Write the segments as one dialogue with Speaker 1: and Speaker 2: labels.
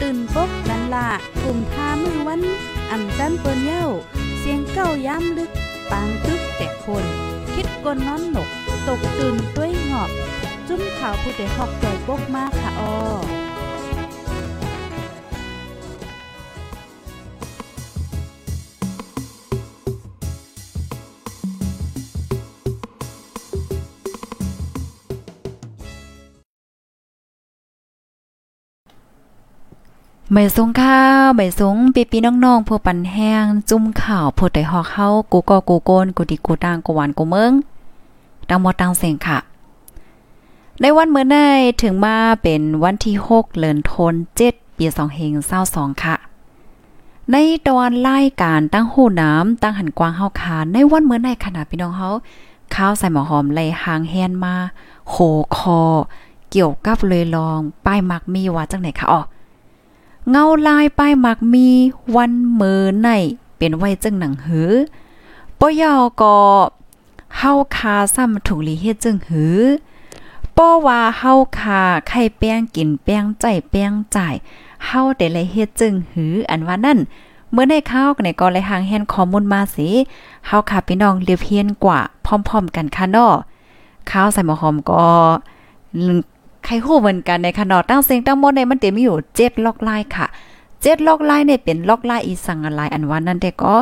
Speaker 1: ตื่นปกกันละกลุ่มท่ามือวัน อ่ำจันเปิ้นเย้า เสียงเก้าย้ำลึก ปางตึกแต่คน คิดกนนอนหนก ตกตื่นด้วยหงอบ จุ้มข่าวผู้ใดหอกใจปกมากค่ะออ
Speaker 2: ไม่สูงข้าวไม่สูงปีปีน้องๆผู้ปันแห้ง จุ่มข่าวผู้ใดฮอกเฮากูก็กูโกนกูดิกูตางกูหวานกูเมืองตังหมดตังเสียงค่ะ ในวันเมื่อไดถึงมาเป็นวันที่ 6เดือนธันวาคมปี2เฮง22ค่ะ ในตอนรายการตั้งหูน้ำตั้งหันกว้างเฮาคาในวันเมื่อไดขนาดพี่น้องเฮาข้าวใส่หมอหอมไหลหางแฮนมาโหคอ เกี่ยวกับเลยลอง ป้ายมักมีว่าจังไหนคะอ๋อ เงาลายป้ายหมักมีวันเมือในเป็นไว้จึงหนังหือปยอก็เฮาคาซ้ำถูกลีเฮ็ดจึงหือป้อว่าเฮาคาไข่แป้งกินแป้งใจแป้งจ่ายเฮาได้เลยเฮ็ดจึงหืออันว่านั่นเมื่อได้ข้าวในก็เลยหางแฮนข้อมูลมาสิเฮาค่ะพี่น้องเรียบเฮียนกว่าพร้อม ๆ กันค่ะเนาะข้าวใส่หมอหอมก็ ใครฮู้เหมือนกันในขนาดตั้งเสียงตั้งหมดในมันเต็มอยู่7ล็อกไลน์ค่ะ7ล็อกไลน์เนี่ยเป็นล็อกไลน์อีสังอะไรอันวันนั้นเด็กก็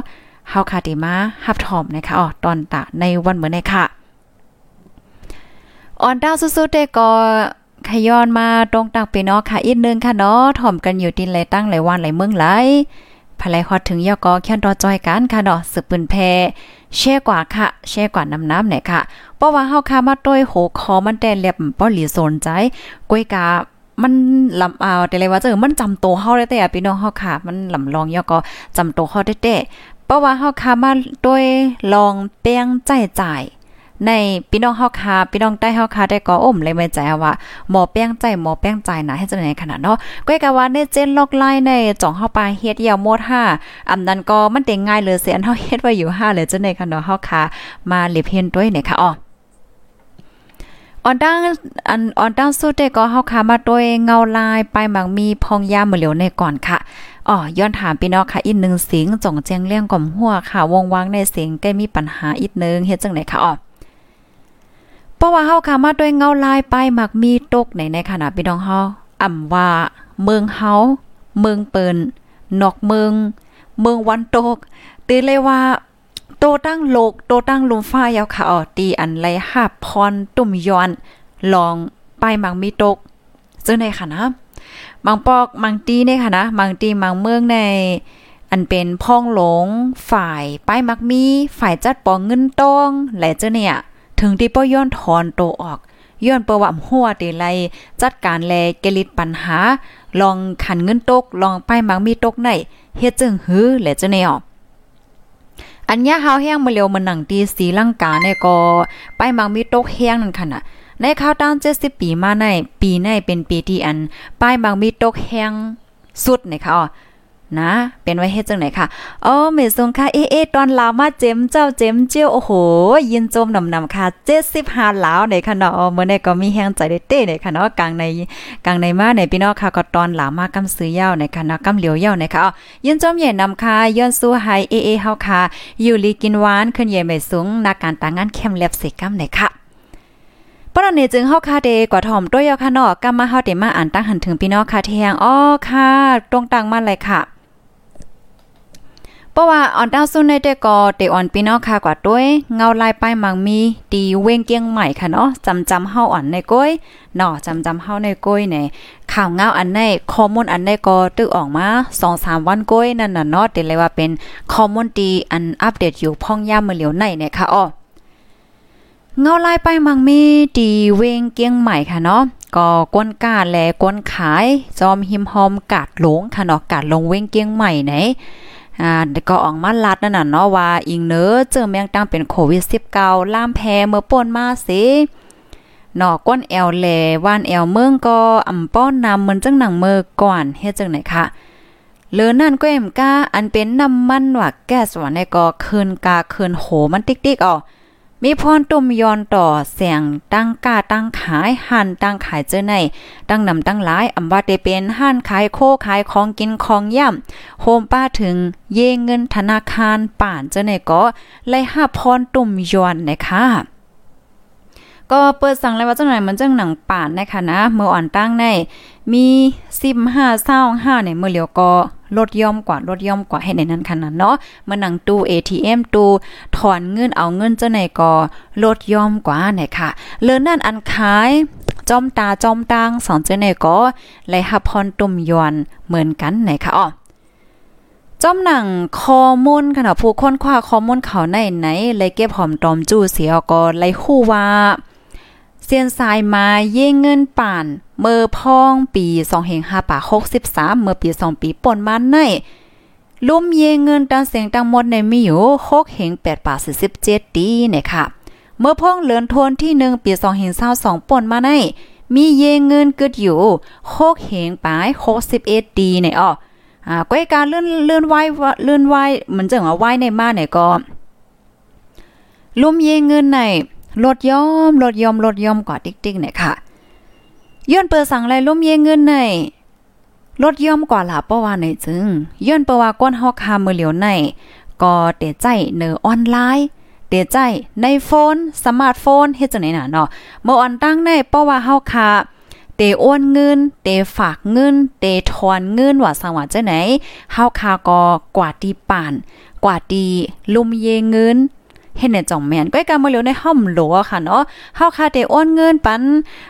Speaker 2: เฮาคาติมาฮับถอมนะคะอ๋อตอนตะในวันเหมือนในค่ะออนดาวสุดๆเด็กก็ขย้อนมาตรงตักไปเนาะค่ะอีกนึงค่ะเนาะถ่อมกันอยู่ดินไหลตั้งไหลวันไหลเมืองไหล ภายฮอดถึงยอกอแค่นรอจอยกันค่ะเนาะสืบปืนแพแช่กว่าค่ะ แช่กว่าน้ำน้ำไหนค่ะ เพราะว่าเฮาคามาต้วยโหคอมันแต่เล็บป้อหลีสนใจก้วยกามันลำเอาแต่เลยว่าเจอมันจำโตเฮาได้แต่พี่น้องเฮาค่ะ มันลำลองยอก็จำโตเฮาได้แต่เพราะว่าเฮาคามาด้วยลองแป้งใจจ่าย ในพี่น้องเฮาคาพี่น้องใต้เฮาคาได้ก็อมเลยไม่ใจว่าหมอแป้งใจหมอแป้งใจนะให้จังไหนขนาดเนาะก้อยกะว่าในเจนลอกไลน์ในจ่องเฮาปลาเฮ็ดยาวหมด5อำนั้นก็มันได้งง่ายเลยเสียนเฮาเฮ็ดไว้อยู่5เลยจังไหนค่ะเนาะเฮาคามาเล็บเฮ็ดด้วยเนี่ยค่ะอ๋อออนดังอันออนดังสุดได้ก็เฮาคามาโดยเงาลายไปหมักมีพองยามเหลียวในก่อนค่ะอ๋อย้อนถามพี่น้องค่ะอีกนึงเสียงจ่องแจ้งเรื่องก่อมหัวค่ะวงวางในเสียงใกล้มีปัญหาอีกนึงเฮ็ดจังได๋ค่ะอ๋อ เพราะว่าเฮาคามาด้วยเงาลายไปมักมีตกในในขณะพี่น้องเฮาอ่ำว่าเมืองเฮาเมืองเปิ้นนอกเมือง เมืองวันตกตีเลยว่าโตตั้งโลกโตตั้งลมฟ้ายาวค่ะออตีอันไรหาพรตุ่มย้อนลองไปมังมีตกซึ่งในค่ะนะมังปอกมังตีในค่ะนะมังตีมังเมืองใน อันเป็นพ้องหลงฝ่ายป้ายมักมี ฝ่ายจัดปองเงินตองและเจ้าเนี่ย ถึงที่ป้อย้อนถอนโตออก ย้อนประวัติหัวเตไลจัดการแลเกลิดปัญหา ลองขันเงินตก ลองป้ายมังมีตกในเฮ็ดจึงหือและจ้าเนี่ยอันยาเฮาแห้งมาเร็วมันหนังตีสีลังกาเนี่ยก็ไปมังมีตกแห้งนั่นค่ะน่ะในข้าวตั้ง70ปีมาในปีในเป็นปีที่อันป้ายบางมีตกแห้งสุดนะคะอ๋อ นะ เป็นไว้เฮ็ดจังไหนค่ะอ๋อเมซงค่ะเอเอตอนลาวมาเจมเจ้าเจมเจียวโอ้โห ยินจมนำนำค่ะ75ลาวในค่ะเนาะเมื่อนี้ก็มีแฮงใจได้เต้ในค่ะเนาะกลางในกลางในมาในพี่น้องค่ะก็ตอนลาวมากำซื้อยาวในค่ะเนาะกำเหลียวยาวในค่ะอ๋อยินจมใหญ่นำค่ะย้อนสู้ไฮเอเอเฮาค่ะอยู่ลีกินหวานขึ้นใหญ่ไม่สูงนัการต่างงานเข้มเล็บสิกำในค่ะปรนี้จึงเฮาคาเดกว่าถ่อมตัวยอค่ะเนาะกำมาเฮาเดมาอ่านตั้งหันถึงพี่น้องค่ะเทียงอ้อค่ะตรงตังมาเลยค่ะ เพราะว่าออนดาวซุนในเดก็เตออนพี่น้องค่ะกว่าด้วยเงาลายป้ายมังมีตีเวงเกียงใหม่ค่ะเนาะจำจำเฮาอ่อนในก้อยเนาะจำจำเฮาในก้อยในข่าวเงาอันในข้อมูลอันในก็ตึกออกมา2-3วันก้อยนั่นน่ะเนาะเตเลยว่าเป็นข้อมูลตีอันอัปเดตอยู่พ่องย่ามมื้อเหลียวในเนี่ยค่ะอ้อเงาลายไปมังมีดีเวงเกียงใหม่ค่ะเนาะก็กวนกาแลกวนขาย จอมหิมหอมกาดหลงค่ะเนาะกาดลงเวงเกียงใหม่ไหน อ่าก็ออกมาลัดนั่นน่ะเนาะว่าอิงเนอเจอแมงตั้งเป็นโควิด19ล่ามแพ้เมื่อป่นมาสิหนอก้นแอลแลว่านแอลเมืองก็อำป้อนนำเหมือนจังหนังเมื่อก่อนเฮ็ดจังไหนคะเลือนั่นก็เอ็มก้าอันเป็นน้ำมันว่าแก๊สว่าในก็คืนกาคืนโหมันติ๊กๆอ๋อ มีพรตุ่มยอนต่อเสียงตั้งกาตั้งขายหันตั้งขายเจอในตั้งนำตั้งหลายอำว่าได้เป็นหันขายโคขายของกินของย่ำโฮมป้าถึงเยเงินธนาคารป่านเจอในก็ไล่ห้าพรตุ่มยอนนะคะก็เปิดสั่งเลยว่าเจังไหนมันจังหนังป่านนะคะนะเมื่ออ่อนตั้งในมี15 25เนี่ยเมื่อเหลียวก็ ลดย่อมกว่าลดย่อมกว่าให้ในนั้นขนาดเนาะมื่อหนังตู้ ATM ตู้ถอนเงินเอาเงินเจ้าไหนก็ลดย่อมกว่าเนี่ยค่ะเลือนั่นอันขายจอมตาจอมตังสอนเจ้าไหนก็ไลฮับพรตุ่มยวนเหมือนกันไหนค่ะอ๋อจอมหนังคอมูลค่ะผู้ค้นคว้าข้อมูลเขาในไหนเลยเก็บหอมตอมจู้เสียก็เลยคู่ว่าเซียนสายมาเย่เงินป่าน เมื่อพ่องปี2เฮง5ป่า63 เมื่อปี 2 ปีป่นมาในลุ่มเยเงินตันเสียงตังหมดในมีอยู่6เฮง8ป่า47ดีเนี่ยค่ะ เมื่อพ่องเลือนทวนที่1ปี2เฮง22ป่นมาในมีเยเงินเกึดอยู่6เฮงปลาย61ดีเนี่ยอ้ออ่าก้อยการเลื่อนเลื่อนไหวเลื่อนไหวเหมือนจังว่าไว้ในมาเนี่ยก็ลุ่มเยเงินในลดย่อมลดย่อมลดย่อมกว่าติ๊กๆเนี่ยค่ะ ย้อนเปิดสั่งไรลุ่มเยเงินในลดย่อมกว่าหล่ะเพราะว่าในจึงย้อนเปว่าก้นเฮาคามือเหลียวในก็เตใจเนอออนไลน์เตใจในโฟน สมาร์ทโฟนเฮ็ดจังได๋น่ะเนาะเมื่อออนตั้งในเพราะว่าเฮาคาเตโอนเงิน เตฝากเงิน เตทอนเงินว่าสังว่าจังไหนเฮาคาก็กว่าตีป่าน กว่าตีลุมเยเงิน เฮ็ดในจ่องแม่นก้อยกามาเหลียวในห้อมหลัวค่ะเนาะเฮาคาได้โอนเงินปัน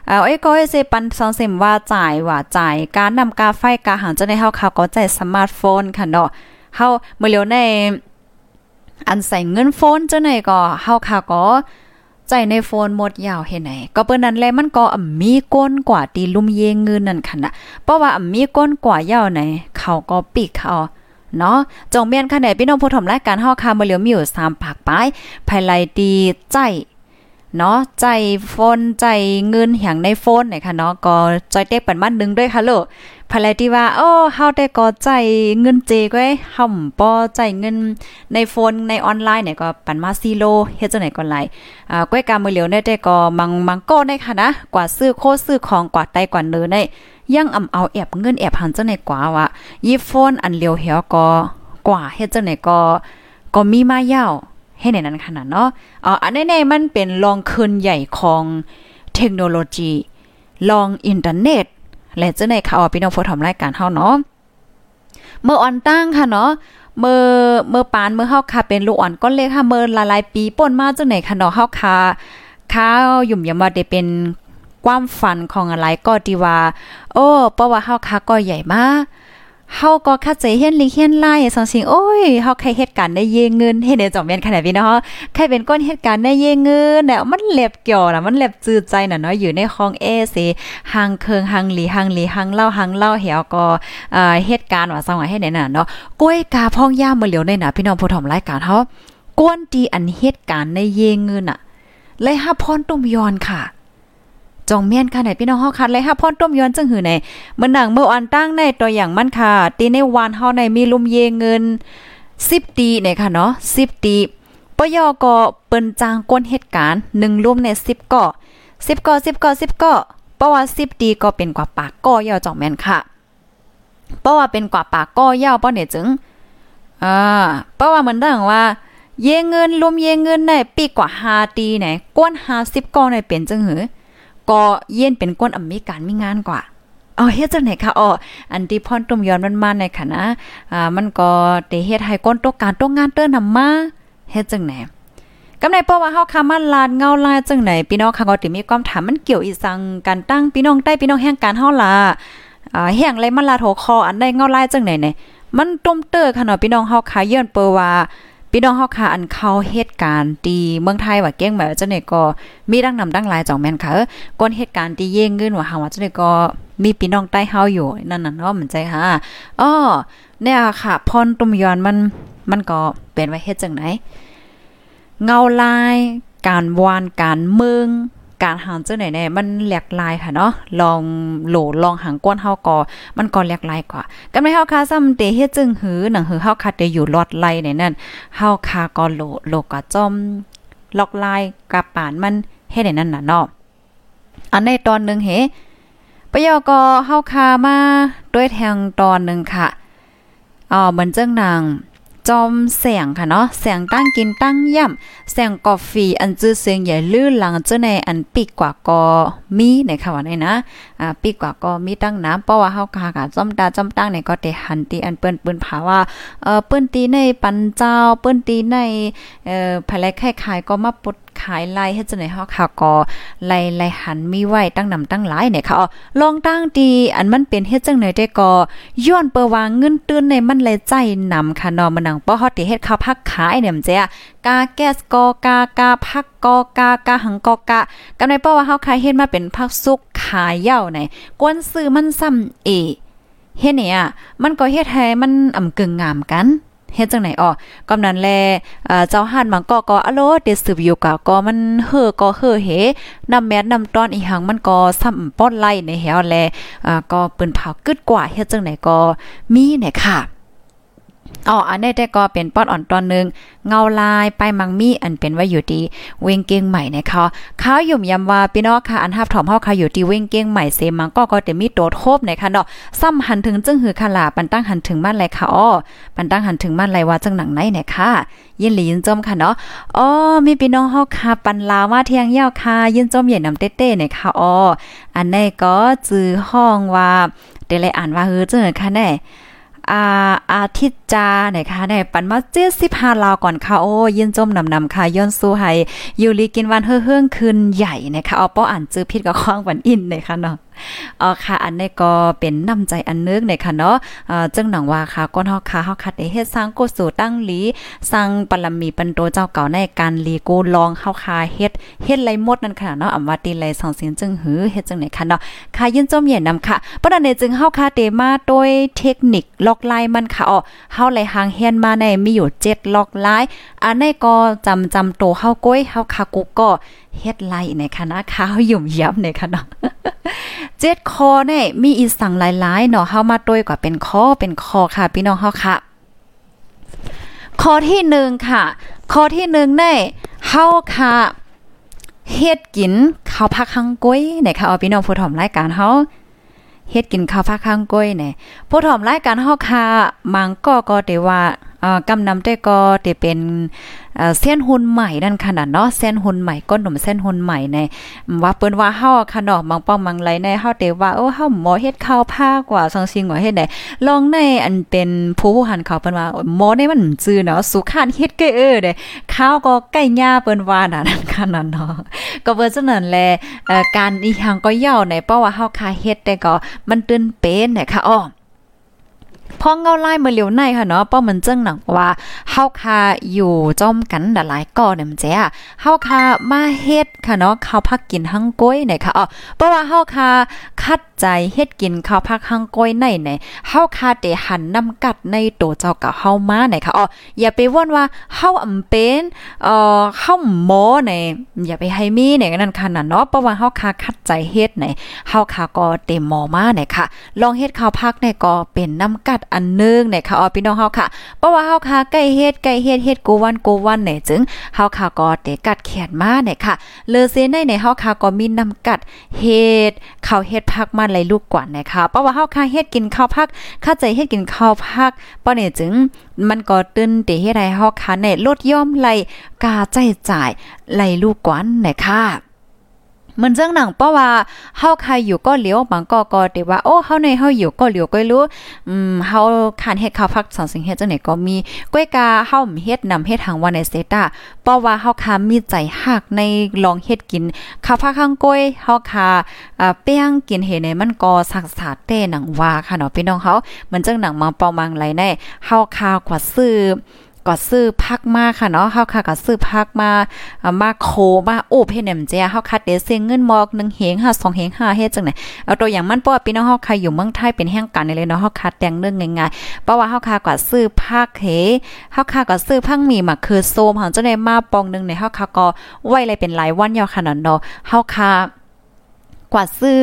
Speaker 2: เอ่อไอ้ก้อยเซปัน2เซมว่าจ่ายว่าจ่ายการนำกาไฟกาหางจะได้เฮาคาก็จ่ายสมาร์ทโฟนค่ะเนาะเฮามาเหลียวในอันใส่เงินโฟนจังไหนก็เฮาคาก็ใจในโฟนหมดยาวเฮ็ดไหนก็เปิ้นนั้นแลมันก็มีก้นกว่าตีลุมเยงเงินนั่นค่ะนะเพราะว่ามีก้นกว่ายาวไหนเขาก็ปิกเขา เนาะจงเมียนค่ะไหนพี่น้องผู้ถมรายการเฮาค่ะมื้อเหลียวมีอยู่3ปากปลายภายไลดีใจเนาะใจโฟนใจเงินอย่างในโฟนเนี่ยค่ะเนาะก็จอยเต็กปันมันนึงด้วยค่ะลูกภายไลที่ว่าโอ้เฮาได้ก็ใจเงินเจก้อยห่ำปอใจเงินในโฟนในออนไลน์เนี่ยก็ปันมาซีโลเฮ็ดจังไหนก็ไหลอ่าก้อยกามือเหลียวได้แต่ก็มังมังก็ได้ค่ะนะกว่าซื้อโคซื้อของกว่าไตกว่าเนื้อได้ ยังอำเอาแอบเงินแอบหันจังไหนกว่าว่ายีโฟนอันเลียวเหียวก็กว่าเฮ็ดจังไหนก็ก็มีมายาวให้ในนั้นขนาดเนาะอ๋ออันแน่ๆมันเป็นลองคืนใหญ่ของเทคโนโลยี ลองอินเทอร์เน็ต และจังไหนค่ะพี่น้องผู้ทำรายการเฮาเนาะ เมื่อออนตั้งค่ะเนาะ เมื่อเมื่อปานเมื่อเฮาค่ะเป็นลูกอ่อนก้อนเล็กค่ะเมื่อหลายๆปีป่นมาจังไหนค่ะเนาะเฮาค่ะข้าวยุ่มยำว่าได้เป็น ความฝันของอะไรก็ดีว่า โอ้เพราะว่าเฮาค่ะก็ใหญ่มากเฮาก็คัดใจเฮียนลิเฮียนไล่สังสิงโอ้ยเฮาใครเหตุการณ์ได้เยเงินเฮ็ดได้จ่อมแม่นขนาดพี่เนาะใครเป็นก้นเหตุการณ์ได้เยเงินเนี่ยมันเล็บเกี่ยวน่ะมันเล็บจืดใจน่ะเนาะอยู่ในห้องเอสิหางเคิงหางหลีหางหลีหางเล่าหางเล่าเหี่ยวก็เอ่อเหตุการณ์ว่าสังว่าให้ไหนน่ะเนาะกล้วยกาพ่องย่ามาเหลียวในน่ะพี่น้องผู้ถมรายการเฮากวนดีอันเหตุการณ์ในเยเงินน่ะเลยหาพรต้มยอนค่ะ จองเมียนค่ะไหนพี่น้องเฮาคัดเลยค่ะพ่อนต้มย้อนจังหือไหนเมื่อหนังเมื่ออันตั้งในตัวอย่างมันค่ะตีในวานเฮาในมีลุมเยเงิน10ตีเนี่ยค่ะเนาะ10ตีปยอก็เปิ้นจางก้นเหตุการณ์1ลุมใน10เกาะ10เกาะ10กาะ10เกาะเพราะว่า10ตีก็เป็นกว่าปากก้อยาวจองแม่นค่ะเพราะว่าเป็นกว่าปากก้อยาวป้อเนี่ยจึงอ่าเพราะว่าเหมือนดังว่าเยเงินลุมเยเงินในปีกว่า5ตีไหนก้น50ก้อในเป็นจังหือ ก็เย็นเป็นก้นอเมริกันมีงานกว่าอ๋อเฮ็ดจังไหนคะอ๋ออันที่พ่อนตุ่มย้อนมันมาในค่ะนะอ่ามันก็เตเฮ็ดให้ก้นตกการตกงานเติ้นนำมาเฮ็ดจังไหนกำในเพราะว่าเฮาคามาลาดเงาลายจังไหนพี่น้องค่ะก็ติมีความถามมันเกี่ยวอีสังการตั้งพี่น้องใต้พี่น้องแห่งการเฮาล่ะอ่าแห่งไรมันลาโถคออันใดเงาลายจังไหนเนี่ยมันต้มเตอร์ค่ะเนาะพี่น้องเฮาคาเยือนเปว่า พี่น้องเฮาค่ะอันเข้าเหตุการณ์ตีเมืองไทยว่าเก้งแบบจังได๋ก็มีดังนำดังหลายจ่องแม่นค่ะก้นเหตุการณ์ตีเย่งเงินว่าหาว่าจังได๋ก็มีพี่น้องใต้เฮาอยู่นั่นน่ะเนาะมันใจค่ะอ้อเนี่ยค่ะพรตุมยอนมันมันก็เป็นไว้เฮ็ดจังไหนเงาลาย การวานการเมือง การหางเจ้าไหนเนี่ยมันแหลกลายค่ะเนาะลองโหลลองหางก้นเฮาก็มันก็แหลกลายกว่ากันไม่เฮาคาซ้ำเตเฮ็ดจึงหือหนังหือเฮาคาเตอยู่ลอดไล่ในนั่นเฮาคาก็โหลโลก็จอมลอกลายกะปานมันเฮ็ดในนั้นน่ะเนาะอันในตอนนึงเฮปยอก็เฮาคามาด้วยแทงตอนนึงค่ะอ๋อเหมือนเจ้งนาง จอมแสงค่ะเนาะแสงตั้งกินตั้งย่ำแสงกาแฟอันจื้อเสียงใหญ่ลื่นหลังเจ้าในอันปีกกว่าก็มีในค่ะว่าในนะอ่าปีกกว่าก็มีตั้งน้ำเพราะว่าเฮาคากะจอมตาจอมตั้งในก็ได้หันตีอันเปิ้นเปิ้นผาว่าเอ่อเปิ้นตีในปันเจ้าเปิ้นตีในเอ่อภายแลคล้ายๆก็มาปดขายไล่เฮ็ดจังได๋เฮาค่ะก็ไล่ไล่หันมีไว้ตั้งนำตั้งหลายเนี่ยค่ะอ๋อลองตั้งดีอันมันเป็นเฮ็ดจังได๋ได้ก็ย้อนเปว่าเงินตื้นในมันเลยใจนำค่ะเนาะมันนังป้อฮอดที่เฮ็ดข้าวผักขายเนี่ยมันจะกาแก๊สกอกากาผักกอกากาหังกอกะกำในป้อว่าเฮาขายเฮ็ดมาเป็นผักสุกขายเย้าไหนกวนซื้อมันซ้ำเอเฮ็ดเนี่ยมันก็เฮ็ดให้มันอ่ำกึ่งงามกัน เฮ็ดจังไหนอ๋อกำนั้นแลเจ้าหานมังก็ก็อโลเดสืบอยู่กะก็มันเฮอก็เฮอเฮนำแม่นำตอนอีหังมันก็ซ้ำป้อนไล่ในแฮวแลอ่าก็เปิ้นเผากึดกว่าเฮ็ดจังไหนก็มีเนี่ยค่ะ อ๋ออันนี้แต่ก็เป็นป้อนอ่อนตอนนึง เงาลายไปมังมีอันเป็นว่าอยู่ดีเวงเก้งใหม่นะคะข้าวยุ่มยำว่าพี่น้องค่ะอันทับถอมเฮาค่ะอยู่ที่เวงเก้งใหม่เซมังก็ก็จะมีโตโทบนะคะเนาะซ้ำหันถึงจึงหือคลาปันตั้งหันถึงมั่นไรค่ะอ้อปันตั้งหันถึงมั่นไรว่าจังหนังไหนนี่ยค่ะยินหลียินจมค่ะเนาะอ๋อมีพี่น้องเฮาค่ะปันลาวมาเที่ยงยาวค่ะยินจมใหญ่นำเต้ๆเนี่ยค่ะอ๋ออันนี้ก็จื้อห้องว่าเดเลยอ่านว่าเฮือจังค่ะแน่ อาอาทิตย์จานะคะในปันมาเจ็ดสิบห้าลาวก่อนค่ะ โอ้ยินจมนำนำค่ะย้อนสู้ให้ยูรีกินวันเฮือเฮื่องคืนใหญ่นะคะเอาป้ออ่านจื้อพิษกับข้องวันอินนะคะเนาะอ๋อค่ะ อันนี้ก็เป็นน้ำใจอันนึกในค่ะเนาะเอ่อจังหนังว่าค่ะก้นเฮาค่ะเฮาคัดได้เฮ็ดสร้างกุศลตั้งหลีสร้างปรมีปันโตเจ้าเก่าในการลีกูลองเฮาค่ะเฮ็ดเฮ็ดไรหมดนั่นค่ะเนาะอำว่าตีไรสองเสียงจึงหือเฮ็ดจังไหนค่ะเนาะค่ะยินจมเย็นนำค่ะปานนี้จึงเฮาค่ะเตมาโดยเทคนิคล็อกไลน์มันค่ะอ๋อเฮาไหลหางเฮียนมาในมีอยู่7ล็อกไลน์อันนี้ก็จำจำโตเฮาก้อยเฮาค่ะกูก็เฮ็ดไลในคณะข้าวยุ่มยับในคณะเจ็ดคอเนี่ยมีอีสั่งหลายๆเนาะเฮามาต้วยกว่าเป็นข้อเป็นคอค่ะ พี่น้องเฮาค่ะข้อที่หนึ่งค่ะข้อที่หนึ่งเนี่ยเฮาค่ะเฮ็ดกินข้าวผักฮังก้อยเนี่ยค่ะเอาพี่น้องผู้ถ่อมรายการเฮาเฮ็ดกินข้าวผักฮังก้อยเนี่ยผู้ถ่อมรายการเฮาค่ะมังก็ก็ได้ว่า อ่ากำนำได้ก็ได้เป็นเส้นหุ่นใหม่นั่นขนาดเนาะเส้นหุ่นใหม่ก้นหนุ่มเส้นหุ่นใหม่ในว่าเปิ้นว่าเฮาขนมบางป้องบางไรในเฮาเตว่าโอ้เฮาหมอเฮ็ดข้าวผ้ากว่าสังซิงว่าเฮ็ดได้ลองในอันเป็นผู้ผู้หันเขาเปิ้นว่าหมอในมันจื้อเนาะสุขานเฮ็ดเกเออเด้ข้าวก็ใกล้หญ้าเปิ้นว่านั่นขนาดเนาะก็เบิ่จังนั้นแลเอ่อการอีหยังก็ยาวในเพราะว่าเฮาคาเฮ็ดแต่ก็มันตื่นเป็นนะคะอ้อ พองเงาไล่มาเหลียวในค่ะเนาะป้อมันเจิ้งหนังว่าเฮาคาอยู่จอมกันหลายก่อเนี่ยมันแจ้เฮาคามาเฮ็ดค่ะเนาะข้าวผักกินหังก้อยเนี่ยค่ะอ๋อเพราะว่าเฮาคาคัดใจเฮ็ดกินข้าวผักหังก้อยในเนี่ยเฮาคาเตหันนำกัดในโตเจ้ากับเฮามาเนี่ยค่ะอ๋ออย่าไปว่นว่าเฮาอำเป็นเอ่อเฮาหมอเนี่ยอย่าไปให้มีเนี่ยนั่นค่ะน่ะเนาะเพราะว่าเฮาคาคัดใจเฮ็ดเนี่ยเฮาคาก็เตมหมอมาเนี่ยค่ะ ลองเฮ็ดข้าวผักเนี่ยก็เป็นน้ำกัดอันนึงเนี่ยค่ะออพี่น้องเฮาค่ะเพราะว่าเฮาค่ะใกล้เฮ็ดใกล้เฮ็ดเฮ็ดกูวันกูวันเนี่ยจึงเฮาค่ะก็เตกัดแขนมาเนี่ยค่ะเลอเซในในเฮาค่ะก็มีน้ำกัดเฮ็ดข้าวเฮ็ดผักมาหลยลูกกว่านะคะเพราะว่าเฮาค่ะเฮ็ดกินข้าวผักเข้าใจเฮ็ดกินข้าวผักป้อเนี่ยจึงมันก็ตื่นเตเฮ็ดให้เฮาค่ะในลดย่อมไหลกาใจจ่ายไหลลูกกวนนะคะ มือนเจ้งหนังเพราะว่าเฮาใครอยู่ก็เหลียวบางก็ก็แต่ว่าโอ้เฮาในเฮาอยู่ก็เหลียวก็รู้อืมเฮาคานเฮ็ดข้าวพักสองสิ่งเฮ็ดจังไหนก็มีก้วยกาเฮาเฮ็ดนำเฮ็ดทางวันในเซตาเพราะว่าเฮาคามีใจฮักในลองเฮ็ดกินข้าวพักข้างก้อยเฮาคาอ่าเปี้ยงกินเฮ็ดในมันก็สักษาเต้หนังว่าค่ะเนาะพี่น้องเฮาเหมือนจังหนังมาเปามังไหลในเฮาคากว่าซื้อ ก็ซื้อพักมาค่ะเนาะเฮาค่ะก็ซื้อพักมามาโคมาโอ้เฮ็ดแหนมเจียเฮาคัดเดเซเงินมอก1เฮง5 2เฮง5เฮ็ดจังได๋เอาตัวอย่างมันเพราะว่าพี่น้องเฮาค่ะอยู่เมืองไทยเป็นแห่งกันเลยเนาะเฮาคัดแต่งเรื่องง่ายๆเพราะว่าเฮาค่ะก็ซื้อพักเฮเฮาค่ะก็ซื้อพังมีมาคือโซมเฮาจังได๋มาปองนึงในเฮาค่ะก็ไว้เลยเป็นหลายวันยาวขนาดเนาะเฮาค่ะ กว่าซื้อ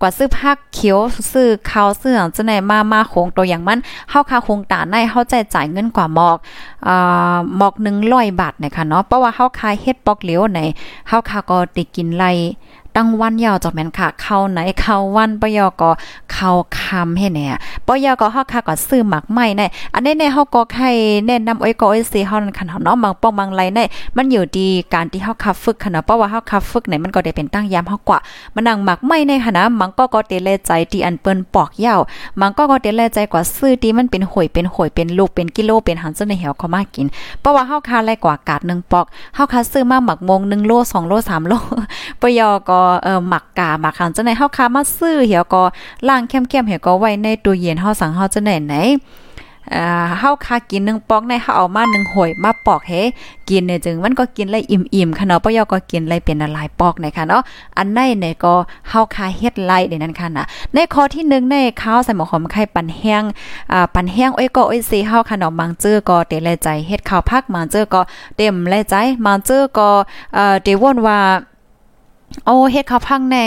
Speaker 2: กว่าซื้อผักเขียวซื้อข้าวซื้อจังได๋มามาโคงตัวอย่างมันเฮาค่าโคงตาในเฮาใจจ่ายเงินกว่าหมอกอ่อหมอก100บาทนะคะเนาะเพราะว่าเฮาคาเฮ็ดปอกเหลียวในเฮาค่าก็ติกินไล ตั้งวันยาวจอกแม่นค่ะ เข้าไหนเข้าวันปยอก็เข้าคำให้แน่ปยอก็เฮาค่ะก็ซื้อหมักใหม่ในอันนี้ในเฮาก็ให้แนะนำอ้อยก็อ้อยสิเฮานั่นค่ะเนาะบางป้องบางไรในมันอยู่ดีการที่เฮาคับฝึกค่ะเนาะเพราะว่าเฮาคับฝึกไหนมันก็ได้เป็นตั้งยามเฮากว่ามันนั่งหมักใหม่ในค่ะนะมันก็ก็เตเลใจที่อันเปิ้นปอกยาวมันก็ก็เตเลใจกว่าซื้อที่มันเป็นหวยเป็นหวยเป็นลูกเป็นกิโลเป็นหันซะในเหี่ยวเขามากิน เพราะว่าเฮาคาไรกว่ากาด1ปอกเฮาคาซื้อมาหมักมง1โล2โล3โลปยอก็เอ่อหมักกามาคันจังไหนเฮาคามาซื้อเหี่ยวก็ล้างเข้มๆเหี่ยวก็ไว้ในตู้เย็นเฮาสั่งเฮาจังไหนไหนอ่าเฮาคากินนึงปอกในเฮาเอามานึงหอยมาปอกเฮกินเนี่ยจึงมันก็กินเลยอิ่มๆค่ะเนาะปยอก็กินเลยเป็นหลายปอกในค่ะเนาะอันในเนี่ยก็เฮาคาเฮ็ดไล่ในนั้นค่ะนะในข้อที่1ในข้าวใส่หมอหอมไข่ปันแห้งอ่าปันแห้งอ้อยก็อ้อยซีเฮาค่ะเนาะบางเจอก็เตแลใจเฮ็ดข้าวพักมาเจอก็เต็มแลใจมาเจอก็เอ่อเตวนว่า โอ้เฮ็ดข้าวพังใน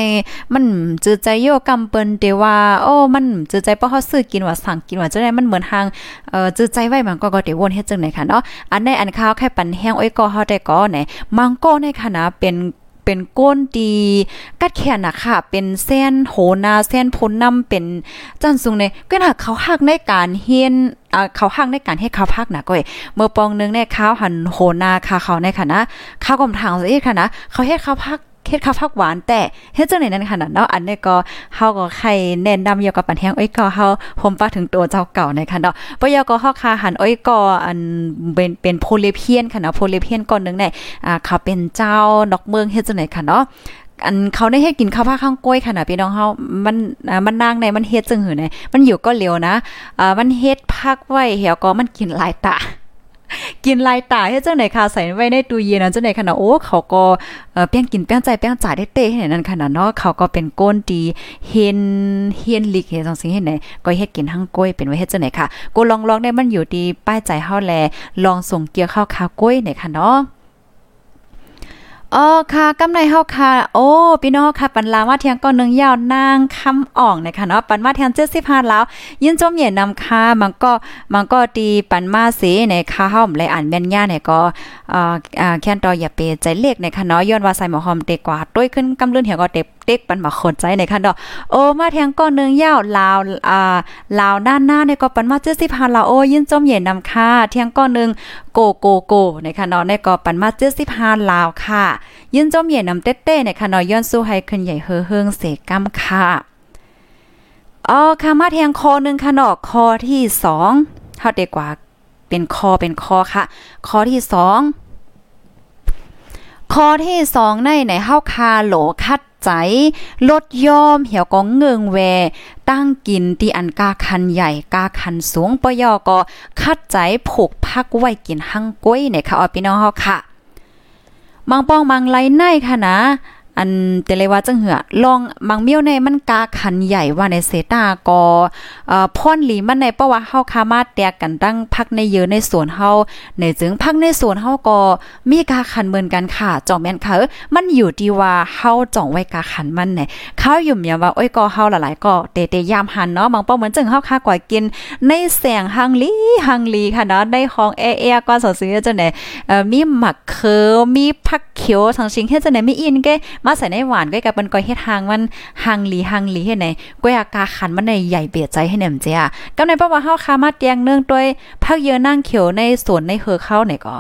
Speaker 2: มันจือใจโยกำเปิ้นเตว่า โอ้ มันจือใจเพราะเฮาซื้อกินว่าสั่งกินว่าจังได๋มันเหมือนทางเอ่อจือใจไว้มันก็ก็เตวนเฮ็ดจังได๋ค่ะเนาะอันในอันข้าวแค่ปันแห้งอ้อยก็เฮาได้ก็ไหนมังก็ในคณะเป็นเป็นก้นดี กัดแขนน่ะค่ะเป็นเส้นโหนาเส้นพ้นนำเป็นจันสูงในก็น่ะเขาฮักในการเฮียนอ่าเขาฮักในการให้เขาพักนะก้อยเมื่อปองนึงเนี่ยข้าวหันโหนาค่ะเขาในค่ะนะข้าวกลมทางสิค่ะนะเขาเฮ็ดข้าวพัก เฮ็ดข้าวผักหวานแต่เฮ็ดจังได๋นั้นค่ะเนาะอันนี้ก็เฮาก็ใครแนะนำเกี่ยวกับปันแห้งอ้อยก็เฮาผมปาถึงตัวเจ้าเก่าในค่ะเนาะปยก็เฮาคาหันอ้อยก็อันเป็นเป็นโพลิเพียนค่ะเนาะโพลิเพียนก่อนนึงเนี่ยอ่าเขาเป็นเจ้านอกเมืองเฮ็ดจังได๋ค่ะเนาะอันเขาได้ให้กินข้าวผักข้างกล้วยค่ะนะพี่น้องเฮามันมันนางในมันเฮ็ดจังหือไนมันอยู่ก็เร็วนะอ่ามันเฮ็ดพักไว้เหี่ยวก็มันกินหลายตา กินลายตาให้เจ้าไหนค่ะใส่ไว้ในตู้เย็นนั้นจังไหนค่ะโอ้เขาก็เอ่อเปี้ยงกินเปี้ยงใจเปี้ยงจ่ายได้เต้ให้นั่นขนาดเนาะเขาก็เป็นก้นดีเฮนเฮียนลิกเฮ็ดจังซี่ให้ไหนก็เฮ็ดกินทั้งกล้วยเป็นไว้เฮ็ดจังไหนค่ะกูลองๆได้มันอยู่ดีป้ายใจเฮาแลลองส่งเกียวข้าวคากล้วยไหนค่ะเนาะ อ๋อค่ะกำไรเฮาค่ะ โอ้พี่น้องค่ะปันลามาเทียงก็นึงยาวนางคำอ่องนะคะเนาะปันมาเทียง75แล้ว ยินจมเหย็นนำค่ะมันก็มันก็ตีปันมาเสในค่ะเฮาเลยอ่านแม่นย่าเนี่ยก็เอ่ออ่าแค่นตออย่าเปใจเลขนะคะเนาะย้อนว่าใส่หมอหอมเตกว่าต้วยขึ้นกำลื่นเหี่ยวก็เต เต็กปันมาขนใจในค่ะเนาะโอ้มาเทียงก็นึงยาวลาวอ่าลาวด้านหน้าเนี่ยก็ปันมา75แล้วโอ้ยินจมเย็นนำค่ะเทียงก็นึงโกโกโกในะคะเนาะในก็ปันมา75ลาวค่ะ ยินจมเย่นนำเต้ๆในค่ะเนาะย้อนสู้ให้ขึ้นใหญ่เฮอเฮิงเสกำค่ะอ๋อค่ะมาแทงคอนึงค่ะเนาะคอที่2เฮาเด็กกว่าเป็นคอเป็นคอค่ะ คอที่2คอที่2ในไหนเฮาคาโหลคัด ใจ ลดยอมเหี่ยวก็เงิงแว ตั้งกินที่อันกาคันใหญ่กาคันสูงปยอก็คัดใจผูกพักไว้กินหั่งก้วยเนี่ยค่ะอพี่น้องเฮาค่ะ มังป้องมังไลในค่ะนะ อันเตเลยว่าจังเหือลองมังเมียวในมันกาขันใหญ่ว่าในเซตากอเอ่อพ่นหลีมันในเพราะว่าเฮาคามาแตกกันตั้งพักในเยอะในสวนเฮาในจึงพักในสวนเฮาก็มีกาขันเหมือนกันค่ะจ่องแม่นค่ะมันอยู่ที่ว่าเฮาจ่องไว้กาขันมันไหนเขาอยู่เมียว่าโอ้ยก็เฮาหลายๆก็เตเตยามหันเนาะบางเป้าเหมือนจึงเฮาคากว่ากิน ในแสงฮังลีฮังลีค่ะเนาะในห้องแอแอก็สอซื้อจังได๋เอ่อมีหมักเคือมีผักเขียวทั้งชิงเฮ็ดจังได๋มีอินแกมาใส่ในหวานก็กับมันก็เฮ็ดทางมันหังหลีหังหลีเฮ็ดไหนก้อยอากาขันมันในใหญ่เบียดใจให้แหนมเจียกำในเพราะว่าเฮาคามาแตงเนื่องด้วยพักเยอะนั่งเขียวในสวนในเฮอเข้าเนี่ยก็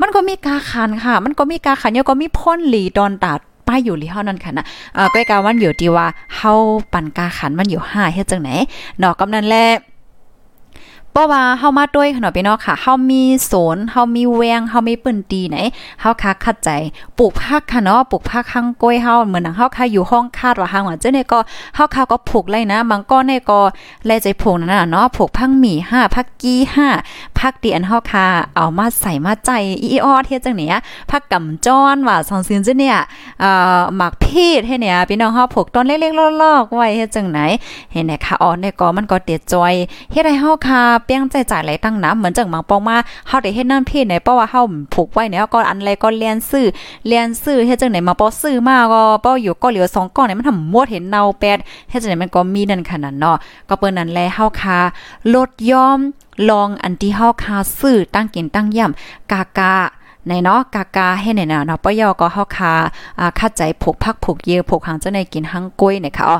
Speaker 2: มันก็มีกาขันค่ะ มันก็มีกาขันเยอะก็มีพ่นหลีดอนตัดป้ายอยู่ลีเฮานั่นค่ะนะเอ่อก้อยกาวันอยู่ที่ว่าเฮาปั่นกาขันมันอยู่5เฮ็ดจังไหนเนาะกำนั้นแหละ เพราะว่าเฮามาด้วยขนาดพี่น้องค่ะเฮามีสวนเฮามีแวงเฮามีปืนตีไหนเฮาคักคัดใจปลูกผักค่ะเนาะปลูกผักข้างก้อยเฮาเหมือนเฮาค่ะอยู่ห้องคาดว่าหางว่าเจ้าเนี่ยก็เฮาค่ะก็ปลูกไรนะบางก้อนเนี่ยก็แลใจปลูกนั่นน่ะเนาะปลูกพังหมี่5พักกี้5พักดีอันเฮาค่ะ เอามาใส่มาใจอีออเฮ็ดจังเนี้ยพักกำจ้อนว่าสองซินจะเนี่ยเอ่อหมักพีดให้เนี่ยพี่น้องเฮาผูกต้นเล็กๆลอกๆไว้เฮ็ดจังไหนเห็นไหมคะอ๋อเนี่ยก็มันก็เตียจอยเฮ็ดให้เฮาค่ะเปียงใจจ่ายไหลตั้งน้ำเหมือนจังหมังปองมาเฮาได้เฮ็ดนั่นพีดเนี่ยเพราะว่าเฮาผูกไว้เนี่ยก็อันไรก็เรียนซื้อเรียนซื้อเฮ็ดจังไหนมาปอซื้อมาก็ป้ออยู่ก็เหลือ2ก้อนเนี่ยมันทำมดเห็นเนาแปดเฮ็ดจังไหนมันก็มีนั่นขนาดเนาะก็เปิ้นนั้นแลเฮาค่ะลดยอม ลองอันที่เฮาคาซื้อตั้งกินตั้งย่ำกากาในเนาะกากาให้ในเนาะปยอก็เฮาคาอ่าคัดใจผูกพักผูกเยอผูกหางเจ้าในกินหังกล้วยเนี่ยค่ะอ๋อ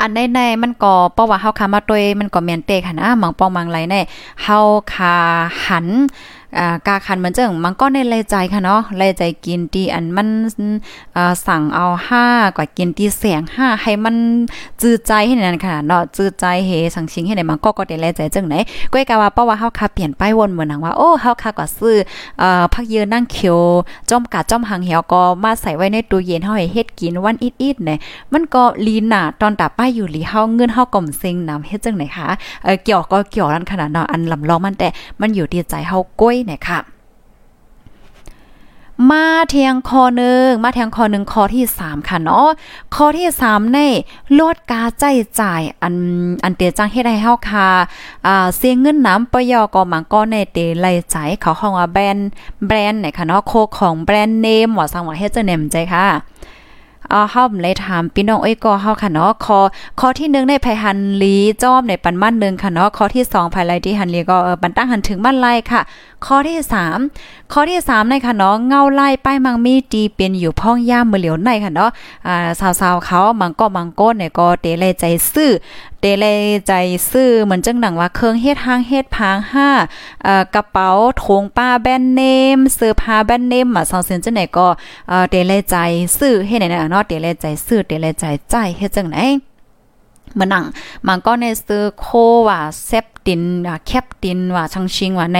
Speaker 2: อันในในมันก็เพราะว่าเฮาคามาตวยมันก็แม่นเตค่ะนะมังปองมังไหลในเฮาคาหัน อ่ากาคันมันจังมันก็ในเลใจค่ะเนาะเลใจกินตีอันมันอ่าสั่งเอา5กว่ากินตีแสง5ให้มันจื้อใจให้นั่นค่ะเนาะจื้อใจเฮสังชิงให้ไหนมันก็ก็ได้เลใจจังไหนก้อยกะว่าเพราะว่าเฮาคาเปลี่ยนไปวนเหมือนหนังว่าโอ้เฮาคาก็ซื้ออพักเยือนั่งเขียวจ้อมกะจ้อมหางเหี่ยวก็มาใส่ไว้ในตู้เย็นเฮาให้เฮ็ดกินวันอิดๆเนี่ยมันก็ลีน่ะตอนตาป้ายอยู่หลีเฮาเงินเฮาก่อมซิงนำเฮ็ดจังไหนคะเออเกี่ยวก็เกี่ยวนั่นขนาดเนาะอันลำลองมันแต่มันอยู่ที่ใจเฮาก้อยเนี่ยค่ะ มาเทียงคอหนึ่งมาเทียงคอหนึ่งคอที่สามค่ะเนาะคอที่สามในลดกาใจจ่ายอันอันเตียจังเฮ็ดให้เฮาค่ะอ่าเสียเงินน้ำปยอกอมังก็ในเตไลใจเขาห้องว่าแบรนด์แบรนด์ไหนค่ะเนาะโคของแบรนด์เนมว่าสังว่าเฮ็ดจะเนมใจค่ะ อ่าเฮาเลยถามพี่น้องเอ้ยก็เฮาค่ะเนาะคอคอที่1ในภัยหันลีจ้อมในปันมันนึงค่ะเนาะคอที่2ภายไลที่หันลีก็เออปันตั้งหันถึงมันไลค่ะข้อที่3ข้อที่3ในค่ะเนาะเงาไล่ป้ายมังมีตีเป็นอยู่พ้องย่ามมือเหลียวในค่ะเนาะอ่าสาวๆเขามังก็มังโก้เนี่ยก็เตเลยใจซื่อ เตลยใจซื่อเหมือนจังหนังว่าเครื่องเฮ็ดหางเฮ็ดพางห้าเอ่อกระเป๋าถงป้าแบรนด์เนมเสื้อผ้าแบรนด์เนมอะสองเซนจังไหนก็เอ่อเตเลยใจซื่อเฮ็ดไหนเนาะเตเลยใจซื่อเตเลยใจใจเฮ็ดจังไหนเหมือนหนังมันก็ในซื้อโคว่าเซฟ ตินแคปตินว่าชังชิงว่าใน